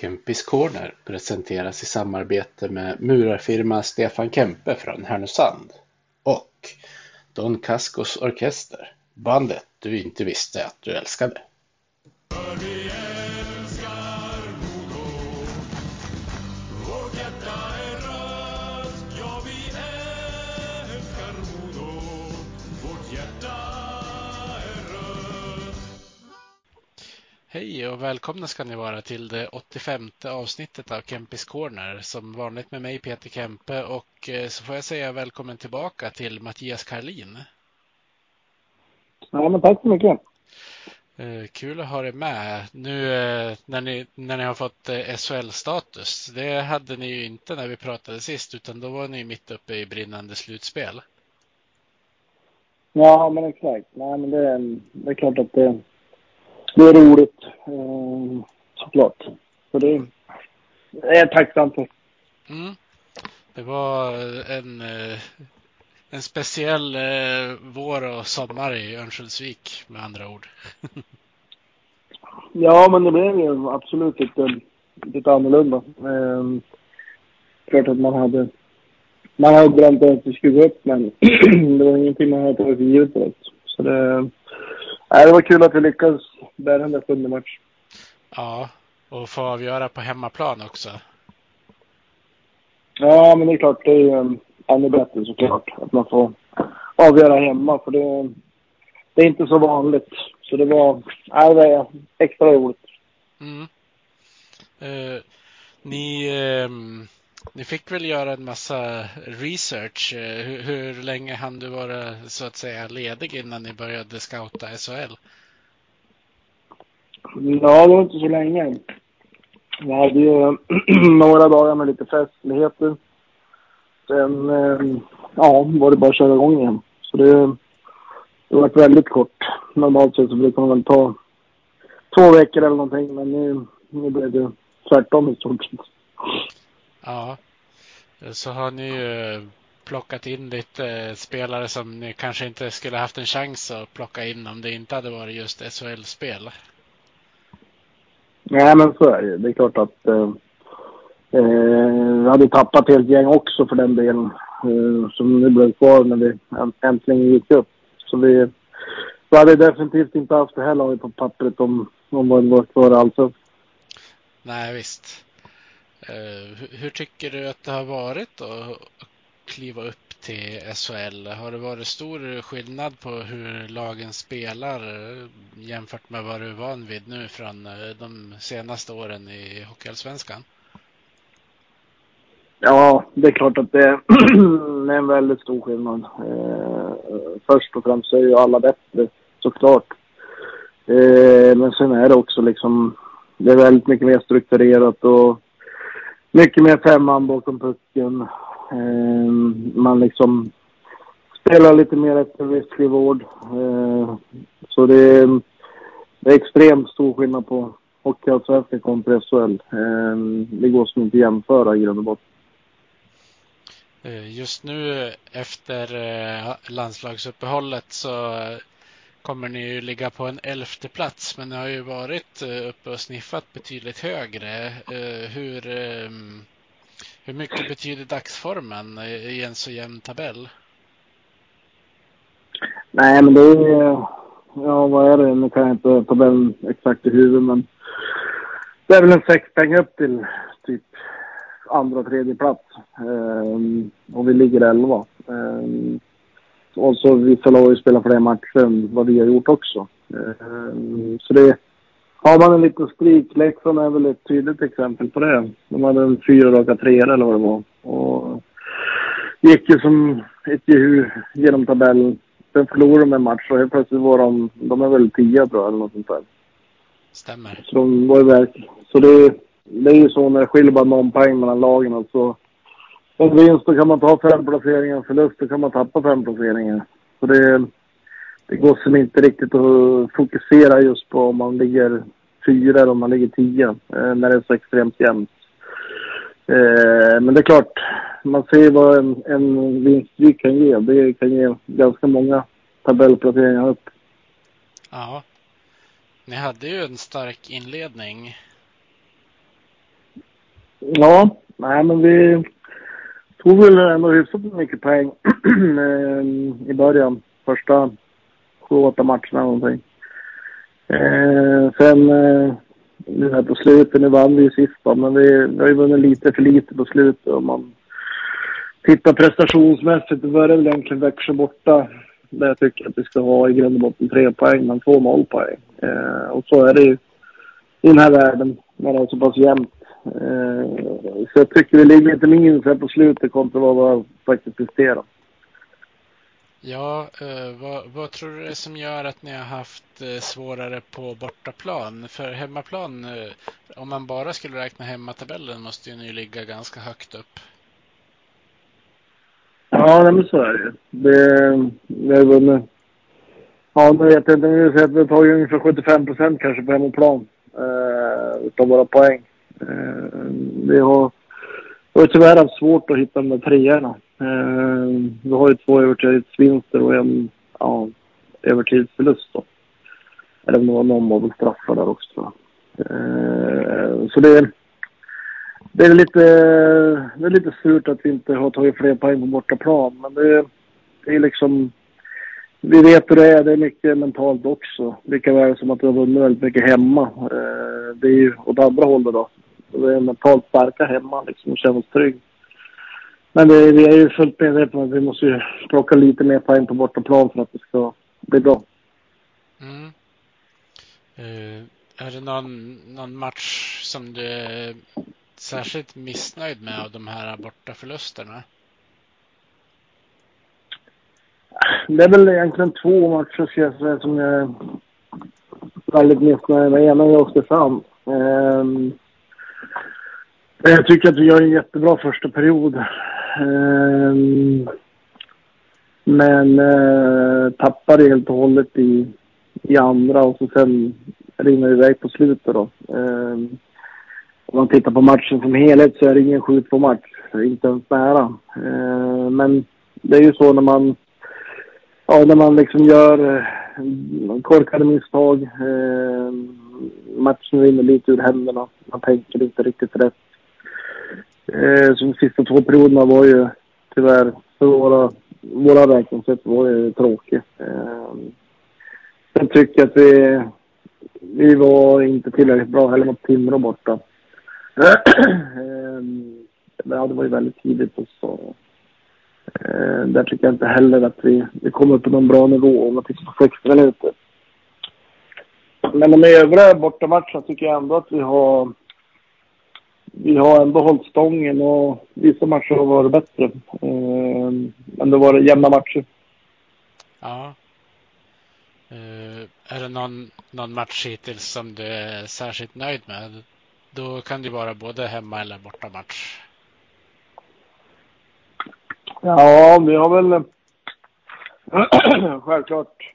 Kempis Corner presenteras i samarbete med murarfirma Stefan Kempe från Härnösand och Don Cascos Orkester, bandet du inte visste att du älskade. Hej och välkomna ska ni vara till det 85 avsnittet av Kempis Corner. Som vanligt med mig Peter Kempe och eh, så får jag säga välkommen tillbaka till Mattias Karlin. Ja, men tack så mycket. Eh, kul att ha dig med. Nu eh, när ni, när ni har fått SHL-status. Det hade ni ju inte när vi pratade sist utan då var ni mitt uppe i brinnande slutspel. Ja, men exakt. Nej, men det, det är klart att det det är roligt eh, såklart. Så det, är jag tacksam för. Mm. Det var en, eh, en speciell eh, vår och sommar i Örnsköldsvik med andra ord. ja, men det blev ju absolut lite, lite annorlunda. Eh, klart att man hade man hade drömt att det skulle gå upp, men det var ingenting man hade tagit för givet Så det, det var kul att vi lyckades bära den där sjunde matchen. Ja, och få avgöra på hemmaplan också. Ja, men det är klart, det är ju ännu bättre såklart att man får avgöra hemma, för det, det är inte så vanligt. Så det var, nej, det är extra roligt. Mm. Uh, ni, um ni fick väl göra en massa research. Eh, hur, hur länge hann du vara så att säga ledig innan ni började scouta SHL? Ja, det var inte så länge. Vi hade ju några dagar med lite festligheter. Sen eh, ja, var det bara att köra igång igen. Så det, det var väldigt kort. Normalt sett så brukar man väl ta två veckor eller någonting. Men nu, nu blev det tvärtom i stort sett. Ja, så har ni ju plockat in lite spelare som ni kanske inte skulle haft en chans att plocka in om det inte hade varit just SHL-spel. Nej, men så är det Det är klart att eh, eh, vi hade tappat helt gäng också för den delen. Eh, som nu blev kvar när vi äntligen gick upp. Så vi, vi hade definitivt inte haft det här laget på pappret om, om vi var kvar alltså. Nej, visst. Eh, hur tycker du att det har varit att kliva upp till SHL? Har det varit stor skillnad på hur lagen spelar eh, jämfört med vad du är van vid nu från eh, de senaste åren i Hockeyallsvenskan? Ja, det är klart att det är en väldigt stor skillnad. först och främst så är ju alla bättre, såklart. men sen är det också liksom, det är väldigt mycket mer strukturerat och mycket mer femman bakom pucken. Eh, man liksom spelar lite mer efter riskfri vård. Eh, så det är, det är extremt stor skillnad på Hockeyallsvenskan kontra SHL. Eh, det går som inte att jämföra i grund och botten. Eh, just nu eh, efter eh, landslagsuppehållet så kommer ni ju ligga på en elfte plats men ni har ju varit eh, uppe och sniffat betydligt högre. Eh, hur, ehm, hur mycket betyder dagsformen i en så jämn tabell? Nej, men det är... Ja, vad är det? Nu kan jag inte tabellen exakt i huvudet, men det är väl en sex poäng upp till typ andra, tredje plats. Ehm, och vi ligger elva. Um, och så vissa lag har ju spelat fler matcher än vad vi har gjort också. Eh, så det... Har man en liten streak, Leksand är väl ett tydligt exempel på det. De hade en fyra raka treor eller vad det var. Och gick ju som ett jehu genom tabellen. Sen förlorade de en match och helt plötsligt var de, de är väl tia tror jag eller något sånt där. Stämmer. Så de var iväg. Så det, det är ju så när det skiljer bara någon poäng mellan lagen alltså. En vinst då kan man ta fem placeringar, förlust då kan man tappa fem placeringar. Så det, det går som inte riktigt att fokusera just på om man ligger fyra eller om man ligger tio eh, när det är så extremt jämnt. Eh, men det är klart, man ser vad en, en vinststreak kan ge. Det kan ge ganska många tabellplaceringar upp. Ja. Ni hade ju en stark inledning Ja, nej men vi tog väl ändå hyfsat mycket poäng eh, i början. Första sju, åtta matcherna någonting. Eh, sen eh, nu här på slutet, nu vann vi ju sist då, men vi, vi har ju vunnit lite för lite på slutet om man tittar prestationsmässigt. Det börjar väl egentligen Växjö borta där jag tycker att vi ska ha i grund och botten tre poäng, men två målpoäng. Eh, och så är det ju i den här världen när det är så pass jämnt. Eh, så jag tycker vi ligger lite minus här på slutet kontra vad vi faktiskt presterar. Ja, eh, vad, vad, tror du är som gör att ni har haft eh, svårare på bortaplan? För hemmaplan, om man bara skulle räkna hemmatabellen måste ju ni ligga ganska högt upp. Ja, men så är det ju. Det, har vunnit. Ja, nu vet jag inte. Nu säger att vi har tagit ungefär 75 procent kanske på hemmaplan eh, utav våra poäng. Eh, vi har, vi tyvärr haft svårt att hitta de där treorna. Eh, vi har ju två övertidsvinster och en ja, övertidsförlust då. Eller om det var någon av straffar där också tror jag. Eh, så det, det är lite, det är lite surt att vi inte har tagit fler poäng på bortaplan. Men det, det är liksom... Vi vet hur det är. Det är mycket mentalt också. Lika väl som att vi har vunnit väldigt mycket hemma. Eh, det är ju åt andra hållet då. Vi är mentalt starka hemma liksom och känner oss trygg. Men det, vi är ju fullt medvetna om att vi måste ju plocka lite mer poäng på bortaplan för att det ska bli bra. Mm. Uh, är det någon, någon match som du är särskilt missnöjd med av de här bortaförlusterna? Det är väl egentligen två matcher som jag är väldigt missnöjd med. Ena är Oskarshamn. Um, jag tycker att vi gör en jättebra första period. Ehm, men tappar tappar helt och hållet i, i andra och så sen rinner iväg på slutet då. Ehm, om man tittar på matchen som helhet så är det ingen 7-2 match. Inte ens nära. Ehm, men det är ju så när man ja, när man liksom gör eh, korkade misstag. Matchen rinner lite ur händerna. Man tänker inte riktigt rätt. Eh, så de sista två perioderna var ju tyvärr för våra, våra räkningssätt var ju tråkigt. Eh, sen tycker jag att vi, vi var inte tillräckligt bra heller mot Timrå borta. eh, ja, det var ju väldigt tidigt och så. Eh, där tycker jag inte heller att vi, vi kom upp på någon bra nivå om man tittar på 60 minuter. Men de övriga bortamatcherna tycker jag ändå att vi har vi har ändå hållit stången och vissa matcher har varit bättre. Eh, men det var jämna matcher. Ja. Uh, är det någon, någon match hittills som du är särskilt nöjd med? Då kan det vara både hemma eller bortamatch. Ja, vi har väl självklart.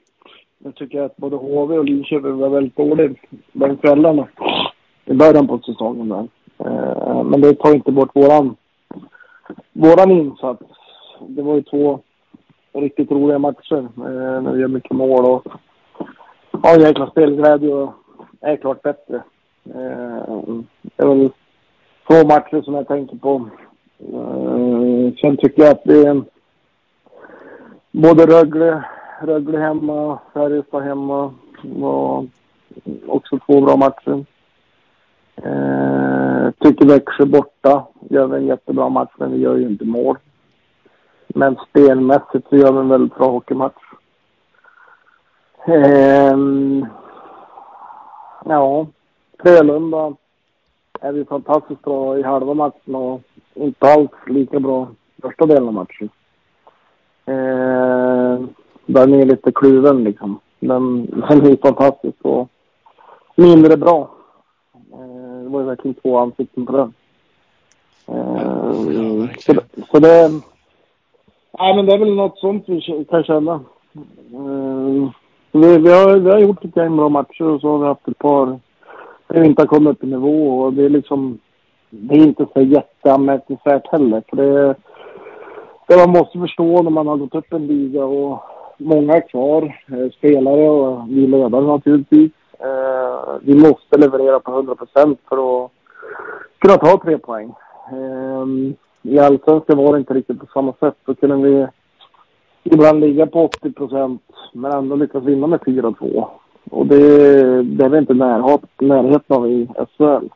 Jag tycker att både HV och Linköping var väldigt dåliga de kvällarna i början på säsongen. Där. Eh, men det tar inte bort våran, våran insats. Det var ju två riktigt roliga matcher eh, när vi gör mycket mål och har en jäkla spelglädje och är klart bättre. Eh, det är väl två matcher som jag tänker på. Eh, sen tycker jag att det är både Rögle, Rögle hemma, Färjestad hemma var också två bra matcher. Eh, Växjö borta gör vi en jättebra match, men vi gör ju inte mål. Men spelmässigt så gör vi en väldigt bra hockeymatch. Ehm, ja, Frölunda är vi fantastiskt bra i halva matchen och inte alls lika bra första delen av matchen. Eh, den är lite kluven liksom. Den, den är fantastisk och mindre bra var ju verkligen två ansikten på den. Ja, så, så det... Nej, men det är väl något sånt vi kan känna. Vi, vi, har, vi har gjort ett gäng bra matcher och så har vi haft ett par där vi inte har kommit upp i nivå och det är liksom... Det är inte så jätteanmärkningsvärt heller. För det, det man måste förstå när man har gått upp en liga och många är kvar, spelare och vi ledare naturligtvis. Vi måste leverera på 100 procent för att kunna ta tre poäng. Ehm, I allsvenskan var det inte riktigt på samma sätt. Då kunde vi ibland ligga på 80 procent men ändå lyckas vinna med 4-2. Och det, det är vi inte närhet, närheten av i SHL.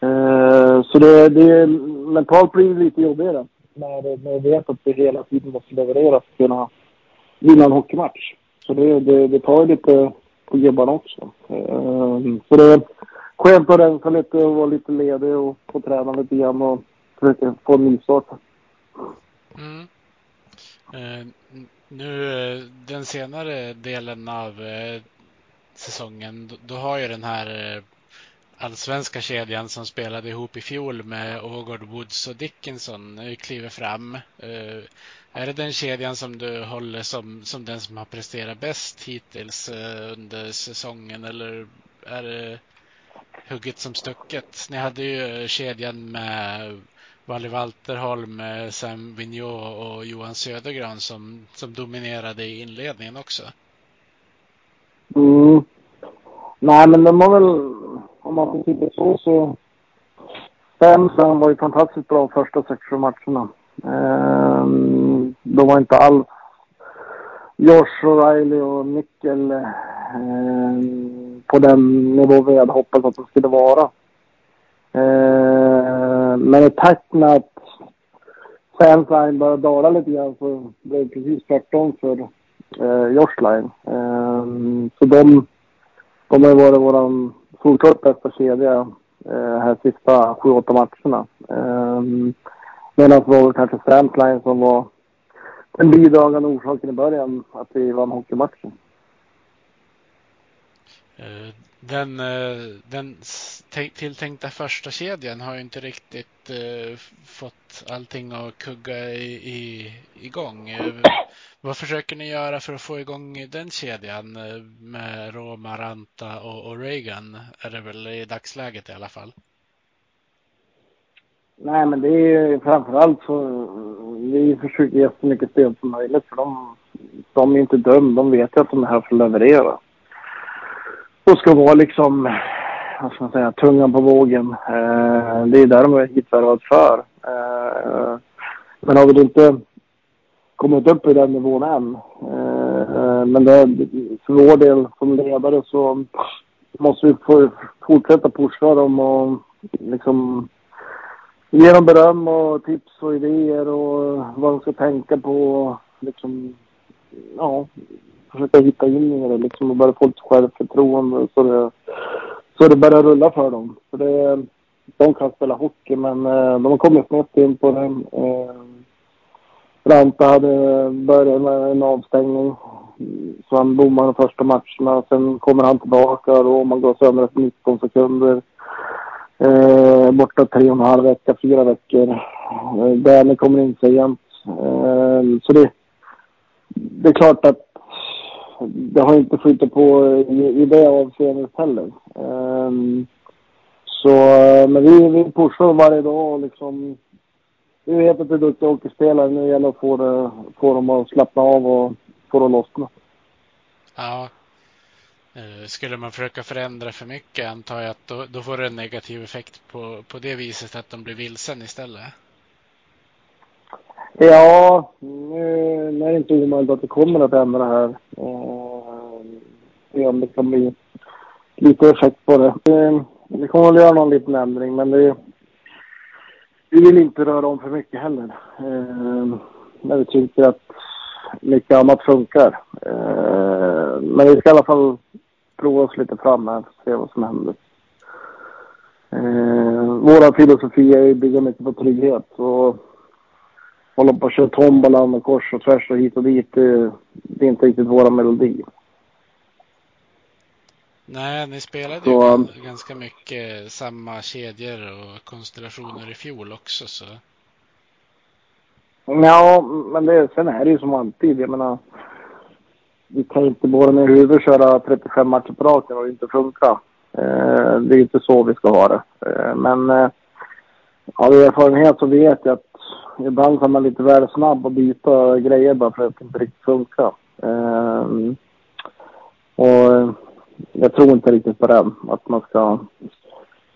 Ehm, så det, det mentalt blir det lite jobbigare när, när vi vet att vi hela tiden måste leverera för att kunna vinna en hockeymatch. Så det, det, det tar ju lite på gubbarna också. Ehm, så det är skönt att rensa lite och vara lite ledig och få träna lite grann och försöka få en nystart. Mm. Ehm, nu eh, den senare delen av eh, säsongen, då, då, har ju den här eh, allsvenska kedjan som spelade ihop i fjol med Ågård, Woods och Dickinson eh, kliver fram. Eh, är det den kedjan som du håller som, som den som har presterat bäst hittills eh, under säsongen eller är det hugget som stucket? Ni hade ju kedjan med Valle Walterholm, Sam Vigneault och Johan Södergran som, som dominerade i inledningen också. Mm. Nej, men de har väl, om man får titta så, så Femsen var ju fantastiskt bra första sex matcherna. Um, de var inte alls Josh O'Reilly och Nickel um, ehm, på den nivå vi hade hoppats att de skulle vara. Uh, men i takt med att Fanline började dala lite grann så blev det precis tvärtom för eh, Josh Line. Så de, de har varit våran solklart bästa kedja eh, här sista sju, åtta matcherna. Eh, Medan det var kanske Strandline som var den bidragande orsaken i början att vi vann hockeymatchen. Eh, den, eh, den tilltänkta första kedjan har ju inte riktigt eh, fått allting att kugga i, i, igång. Vad försöker ni göra för att få igång den kedjan med Roma, Ranta och, och Reagan? Är det väl i dagsläget i alla fall? Nej, men det är framförallt så vi försöker ge så mycket stöd som möjligt för de, de är inte dömda. De vet ju att de är här för att leverera. Och ska vara liksom, vad ska man säga, tungan på vågen. Eh, det är där de är hitvärvat för. Eh, men har vi inte kommit upp i den nivån än. Eh, men det, för vår del som ledare så måste vi få fortsätta pusha dem och liksom ge dem beröm och tips och idéer och vad de ska tänka på. Liksom, ja, försöka hitta in i det liksom och börja få lite självförtroende så det, så det börjar rulla för dem. För det, de kan spela hockey men eh, de har kommit snett in på den. Eh, Ranta hade börjat med en avstängning. Så han bommade de första matcherna. Sen kommer han tillbaka och man går sönder efter 19 sekunder. Eh, borta tre och en halv vecka, fyra veckor. Eh, Danny kommer in sent. Eh, så det, det är klart att det har inte flyttat på i, i det avseendet heller. Um, så, men vi, vi pushar varje dag och liksom vi vet att det är duktiga hockeyspelare. Nu gäller det att få, det, få dem att slappna av och få det att lossna. Ja, eh, skulle man försöka förändra för mycket antar jag att då, då får det en negativ effekt på, på det viset att de blir vilsen istället. Ja, nu är det inte omöjligt att det kommer att ändra här. Eh, se om det kan bli lite effekt på det. Eh, vi kommer att göra någon liten ändring men det, vi vill inte röra om för mycket heller. Eh, när vi tycker att mycket annat funkar. men vi ska i alla fall prova oss lite fram här och se vad som händer. Eh, våra filosofi är att bygga mycket på trygghet. Och hålla på och köra tombolan och kors och tvärs och hit och dit, det, det är inte riktigt våra melodi. Nej, ni spelade så, ju ganska mycket samma kedjor och konstellationer i fjol också så. Ja, men det, sen är det ju som alltid. Jag menar, vi kan inte bara med huvudet köra 35 matcher på raken och inte funka. Eh, det är inte så vi ska ha det. Eh, men eh, av erfarenhet så vet jag att ibland kan man lite väl snabb och byta grejer bara för att det inte riktigt funkar. Eh, och jag tror inte riktigt på det. Att man ska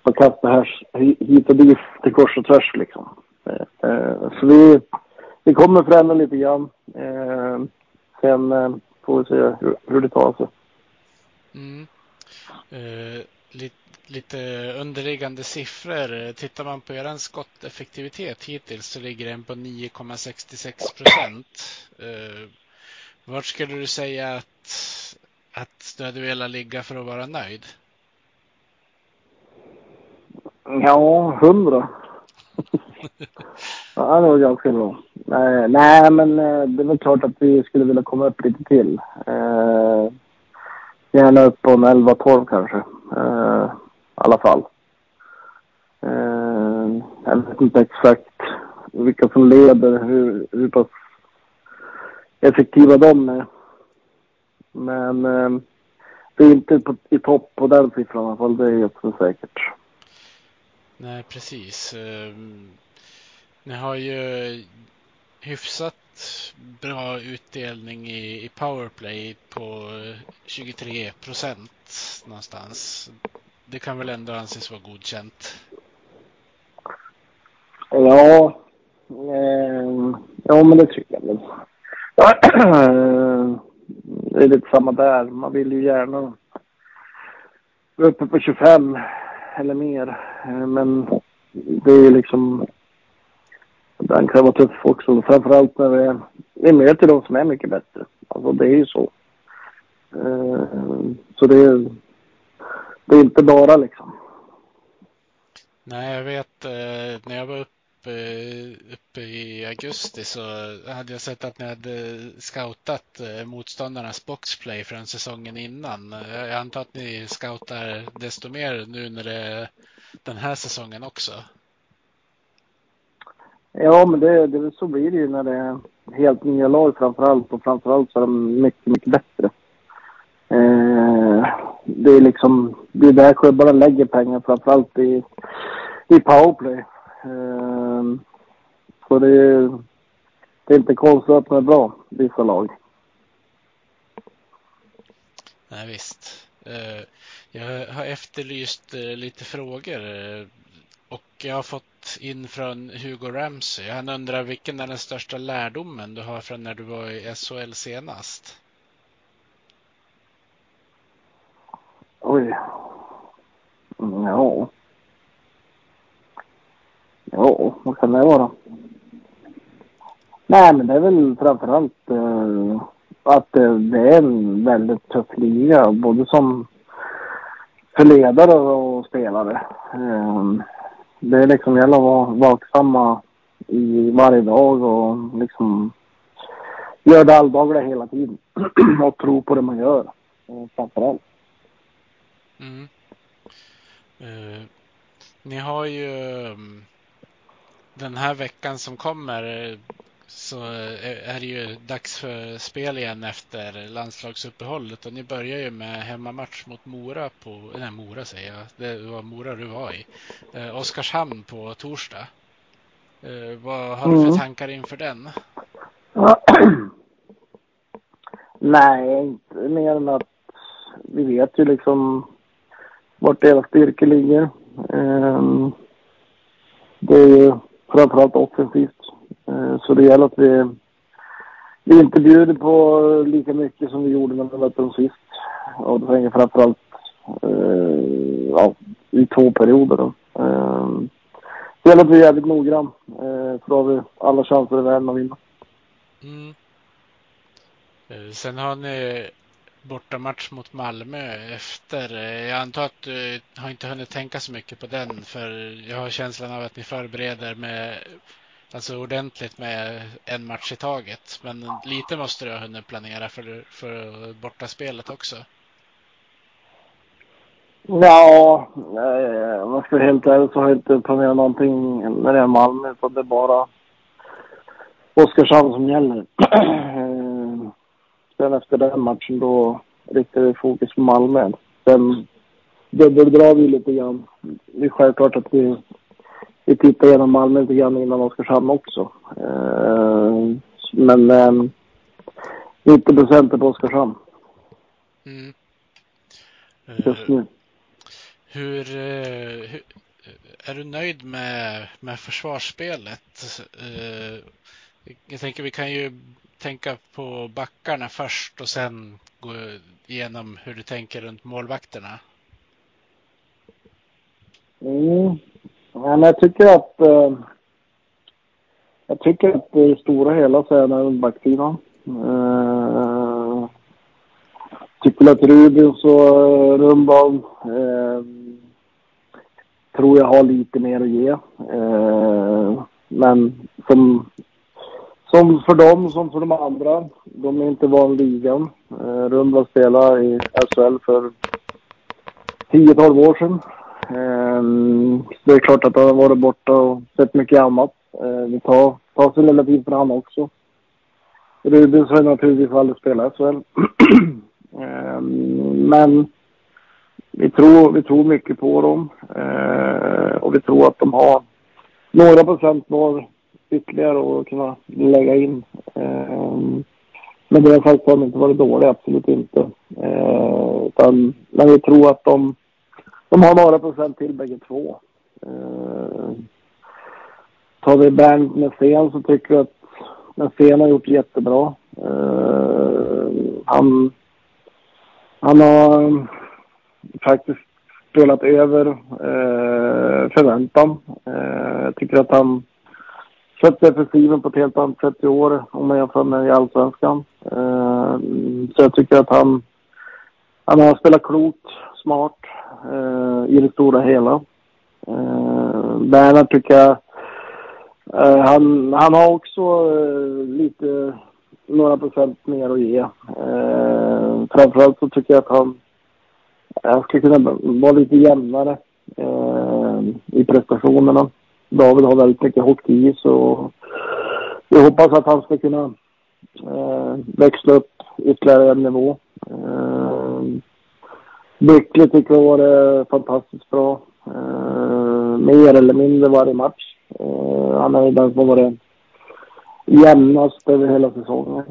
och kasta här hit och dit till kors och tvärs liksom. Eh, så vi, vi kommer förändra lite grann. Eh, sen eh, får vi se hur, hur det tar sig. Mm. Eh, lite, lite underliggande siffror. Tittar man på er skotteffektivitet hittills så ligger den på 9,66 procent. Eh, vart skulle du säga att, att du hade velat ligga för att vara nöjd? Ja, hundra. ja, det var ganska bra. Nej, nej, men eh, det är väl klart att vi skulle vilja komma upp lite till. Eh, gärna upp på en 11-12 kanske. Eh, alla fall. Eh, jag vet inte exakt vilka som leder, hur, hur pass effektiva de är. Men eh, det är inte på, i topp på den siffran i alla fall, det är helt säkert. Nej, precis. Ehm, ni har ju hyfsat bra utdelning i, i powerplay på 23 procent någonstans. Det kan väl ändå anses vara godkänt? Ja, eh, ja men det tycker jag väl. det är lite samma där. Man vill ju gärna vara uppe på 25 eller mer. Eh, men det är liksom... Den kan vara tuff också. Framförallt när vi, vi möter de som är mycket bättre. Alltså det är ju så. Eh, så det är, det är inte bara liksom. Nej, jag vet eh, när jag var uppe uppe i augusti så hade jag sett att ni hade scoutat motståndarnas boxplay från säsongen innan. Jag antar att ni scoutar desto mer nu när det är den här säsongen också. Ja, men det, det, så blir det ju när det är helt nya lag framförallt och framförallt så är de mycket, mycket bättre. Eh, det är liksom, det är där klubbarna lägger pengar framförallt i, i powerplay. Eh, så det är, det är inte konstigt att man är bra, vissa lag. Nej, visst. Eh, jag har efterlyst eh, lite frågor eh, och jag har fått in från Hugo Ramsey. Han undrar vilken är den största lärdomen du har från när du var i SHL senast? Oj. Ja. Ja, vad kan det vara? Nej, men det är väl framförallt eh, att det är en väldigt tuff liga, både som för ledare och spelare. Eh, det är liksom gäller att vara vaksamma i varje dag och liksom göra det alldagliga hela tiden och tro på det man gör, framförallt. Mm. ni har ju um den här veckan som kommer så är det ju dags för spel igen efter landslagsuppehållet och ni börjar ju med hemmamatch mot Mora på, nej Mora säger jag, det var Mora du var i, eh, Oskarshamn på torsdag. Eh, vad har du för mm. tankar inför den? nej, inte mer än att vi vet ju liksom vart deras styrkor ligger. Um, ehm, det är ju framförallt offensivt. Eh, så det gäller att vi, vi inte bjuder på lika mycket som vi gjorde när vi mötte dem sist. Och då tänker jag framförallt eh, ja, i två perioder. Då. Eh, det gäller att vi är jävligt noggrann. Eh, för då har vi alla chanser i världen att vinna. Mm. Eh, sen har ni bortamatch mot Malmö efter. Jag antar att du eh, har inte hunnit tänka så mycket på den för jag har känslan av att ni förbereder med alltså ordentligt med en match i taget. Men lite måste du ha hunnit planera för, för bortaspelet också. Ja, eh, om jag ska vara helt ärlig så har jag inte planerat någonting när det är Malmö. Så det är bara Oskarshamn som gäller. Sen efter den matchen då riktade vi fokus på Malmö. Sen dubbeldrar vi lite grann. Det är självklart att vi, vi tittar igenom Malmö lite grann innan Oskarshamn också. Eh, men eh, 90 procent är på Oskarshamn. Mm. Just nu. Hur, hur, är du nöjd med, med försvarsspelet? Jag tänker vi kan ju tänka på backarna först och sen gå igenom hur du tänker runt målvakterna. Mm. Ja, men jag tycker att eh, jag tycker att det stora hela så är det backsidan. Eh, tycker att Rubens och Rundblad eh, tror jag har lite mer att ge. Eh, men som, som för dem som för de andra, de är inte van ligan. Eh, Rundblad spelade i SHL för 10-12 år sedan. Eh, det är klart att han har varit borta och sett mycket annat. Eh, det tar, tar sin lilla tid för honom också. Rubens har naturligtvis aldrig spelat SHL. eh, men vi tror, vi tror mycket på dem eh, och vi tror att de har några procent var ytterligare och kunna lägga in. Ehm, men det har har inte varit dåliga, absolut inte. Ehm, utan, men vi tror att de, de har några procent till bägge två. Ehm, tar vi Bernt med Sen så tycker jag att Sen har gjort jättebra. Han, han har faktiskt spelat över eh, förväntan. Jag tycker att han skött defensiven på ett helt annat sätt i år om man jämför med i Allsvenskan. Eh, så jag tycker att han, han har spelat klokt, smart eh, i det stora hela. Eh, Bernhard tycker jag, eh, han, han har också eh, lite, några procent mer att ge. Eh, framförallt så tycker jag att han Han skulle kunna vara lite jämnare eh, i prestationerna. David har väldigt mycket hockey i så jag hoppas att han ska kunna eh, växla upp ytterligare en nivå. Eh, Bickley tycker jag har varit fantastiskt bra. Eh, mer eller mindre varje match. Eh, han är den som har varit jämnast över hela säsongen.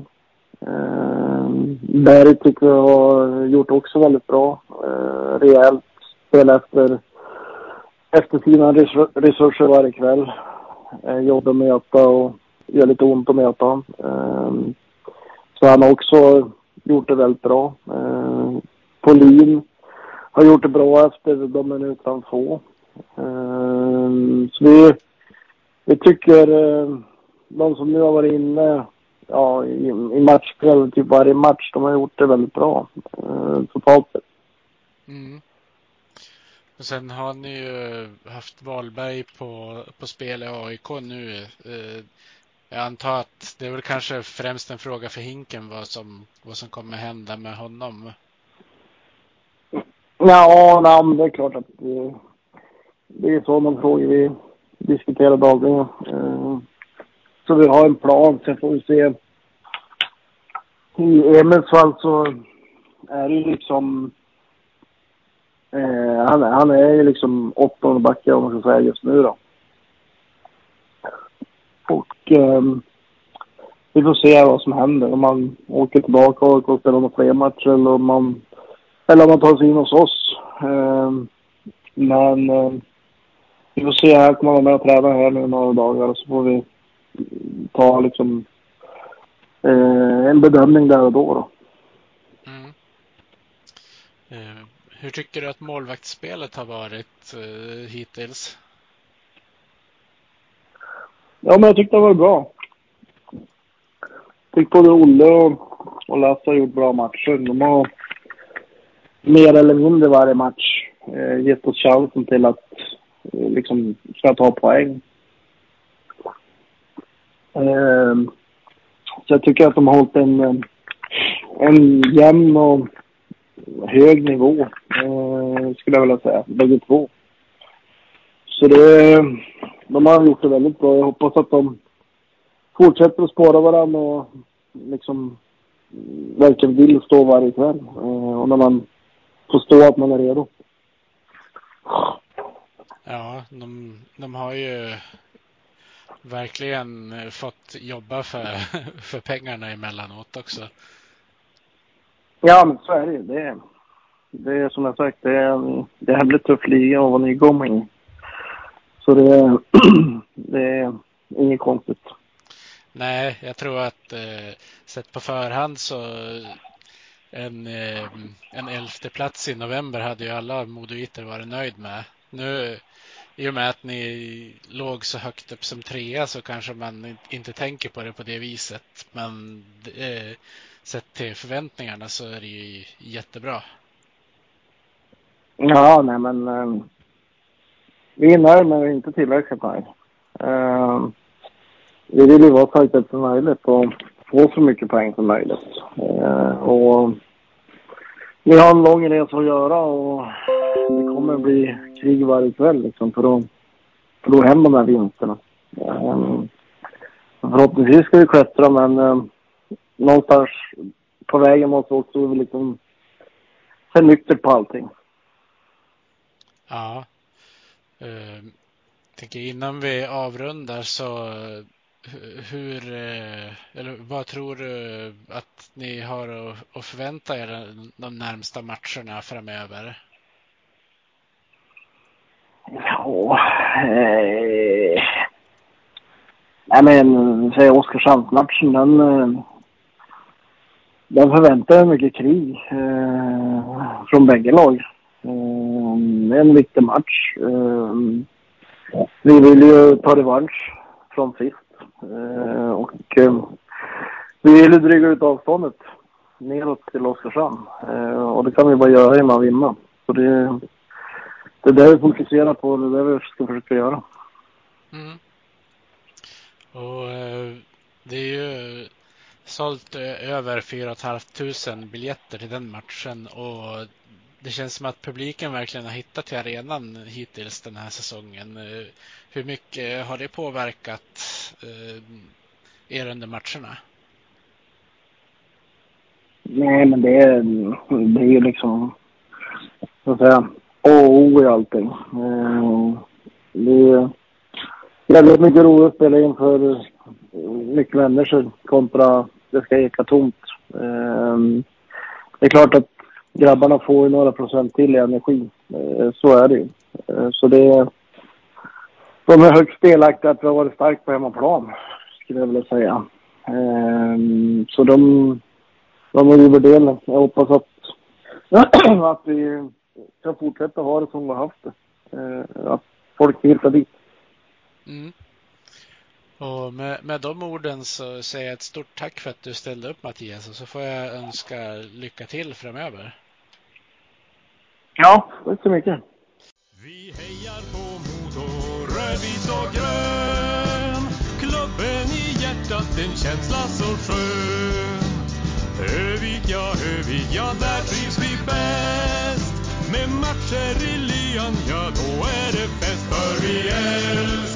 Eh, Berg tycker jag har gjort också väldigt bra. Eh, rejält. spel efter, efter sina resurser varje kväll. Eh, jobbar med att möta och gör lite ont att möta honom. Eh, så han har också gjort det väldigt bra. Eh, Paulin har gjort det bra efter de minuter han får. Eh, så vi, vi tycker eh, de som nu har varit inne ja, i, i matchspel, typ varje match. De har gjort det väldigt bra eh, totalt sett. Mm. Och sen har ni ju haft Wahlberg på, på spel i AIK nu. Eh, jag antar att det är väl kanske främst en fråga för Hinken vad som, vad som kommer hända med honom. Ja, nej, det är klart att det, det är sådana frågor vi diskuterar dagligen. Eh, så vi har en plan, sen får vi se. I Emils fall så är det ju liksom... Eh, han, han är ju liksom åttonde backe om man ska säga just nu då. Och eh, vi får se vad som händer. Om man åker tillbaka och spelar några fler matcher eller om man, eller om man tar sig in hos oss. Eh, men eh, vi får se. Här kommer han med och träna här nu några dagar och så får vi ta liksom eh, en bedömning där och då. då. Mm. Hur tycker du att målvaktsspelet har varit eh, hittills? Ja, men jag tyckte det var bra. Jag tyckte både Olle och, och Lasse har gjort bra matcher. De har mer eller mindre varje match eh, gett oss chansen till att eh, liksom ska ta poäng. Eh, så jag tycker att de har hållit en, eh, en jämn och hög nivå, skulle jag vilja säga, bägge två. Så det, de har gjort det väldigt bra. Jag hoppas att de fortsätter att spåra varandra och liksom verkligen vill stå varje kväll. Eh, och när man får stå att man är redo. Ja, de, de har ju verkligen fått jobba för, för pengarna emellanåt också. Ja, men så är det ju. Det, det är som jag sagt, det är en jävligt tuff liga att vara nykomling Så det, är, det är inget konstigt. Nej, jag tror att eh, sett på förhand så en, eh, en elfte plats i november hade ju alla modoiter varit nöjd med. Nu i och med att ni låg så högt upp som trea så kanske man inte tänker på det på det viset. Men eh, sett till förväntningarna så är det ju jättebra. Ja, nej men eh, vi är nöjda men vi är inte tillräckligt nöjda. Eh, vi vill ju vara så högt som möjligt och få så mycket poäng som möjligt. Eh, och vi har en lång resa att göra och det kommer bli krig varje kväll liksom för att få hem de här vinsterna. Um, förhoppningsvis ska vi klättra men um, någonstans på vägen måste vi också liksom se nyktert på allting. Ja. Uh, tänker innan vi avrundar så hur, eh, eller vad tror du att ni har att förvänta er de närmsta matcherna framöver? Ja, eh, nej men säg Oskarshamnsmatchen den, eh, den förväntar jag mycket krig eh, från bägge lag. Eh, en viktig match. Eh, vi vill ju ta revansch från sist. Eh, och vi vill ju dryga ut avståndet neråt till Oskarshamn. Och det kan vi bara göra genom att vinna. Så det, det är det vi fokuserar på och det är det vi ska försöka göra. Mm. Och det är ju sålt över 4 500 biljetter till den matchen och det känns som att publiken verkligen har hittat till arenan hittills den här säsongen. Eh, hur mycket har det påverkat eh, er under matcherna? Nej, men det är, det är ju liksom, så att säga, A och O i allting. Eh, det är väldigt mycket roligt att spela inför mycket människor kontra det ska eka tomt. Det är klart att grabbarna får ju några procent till i energi. Eh, så är det ju. Eh, så det är de är högst delaktiga att vi har varit starkt på hemmaplan, skulle jag vilja säga. Ehm, så de, de är ovärderliga. Jag hoppas att, att vi kan fortsätta ha det som vi har haft det. Eh, att folk hittar dit. Mm. Och med, med de orden så säger jag ett stort tack för att du ställde upp Mattias och så får jag önska lycka till framöver. Ja, tack så mycket. Vi hejar på Modo rödvit och grön. Klubben i hjärtat, en känsla så skön. Övik, ja, Övik, ja, där trivs vi bäst. Med matcher i lyan, ja, då är det fest. För vi älskar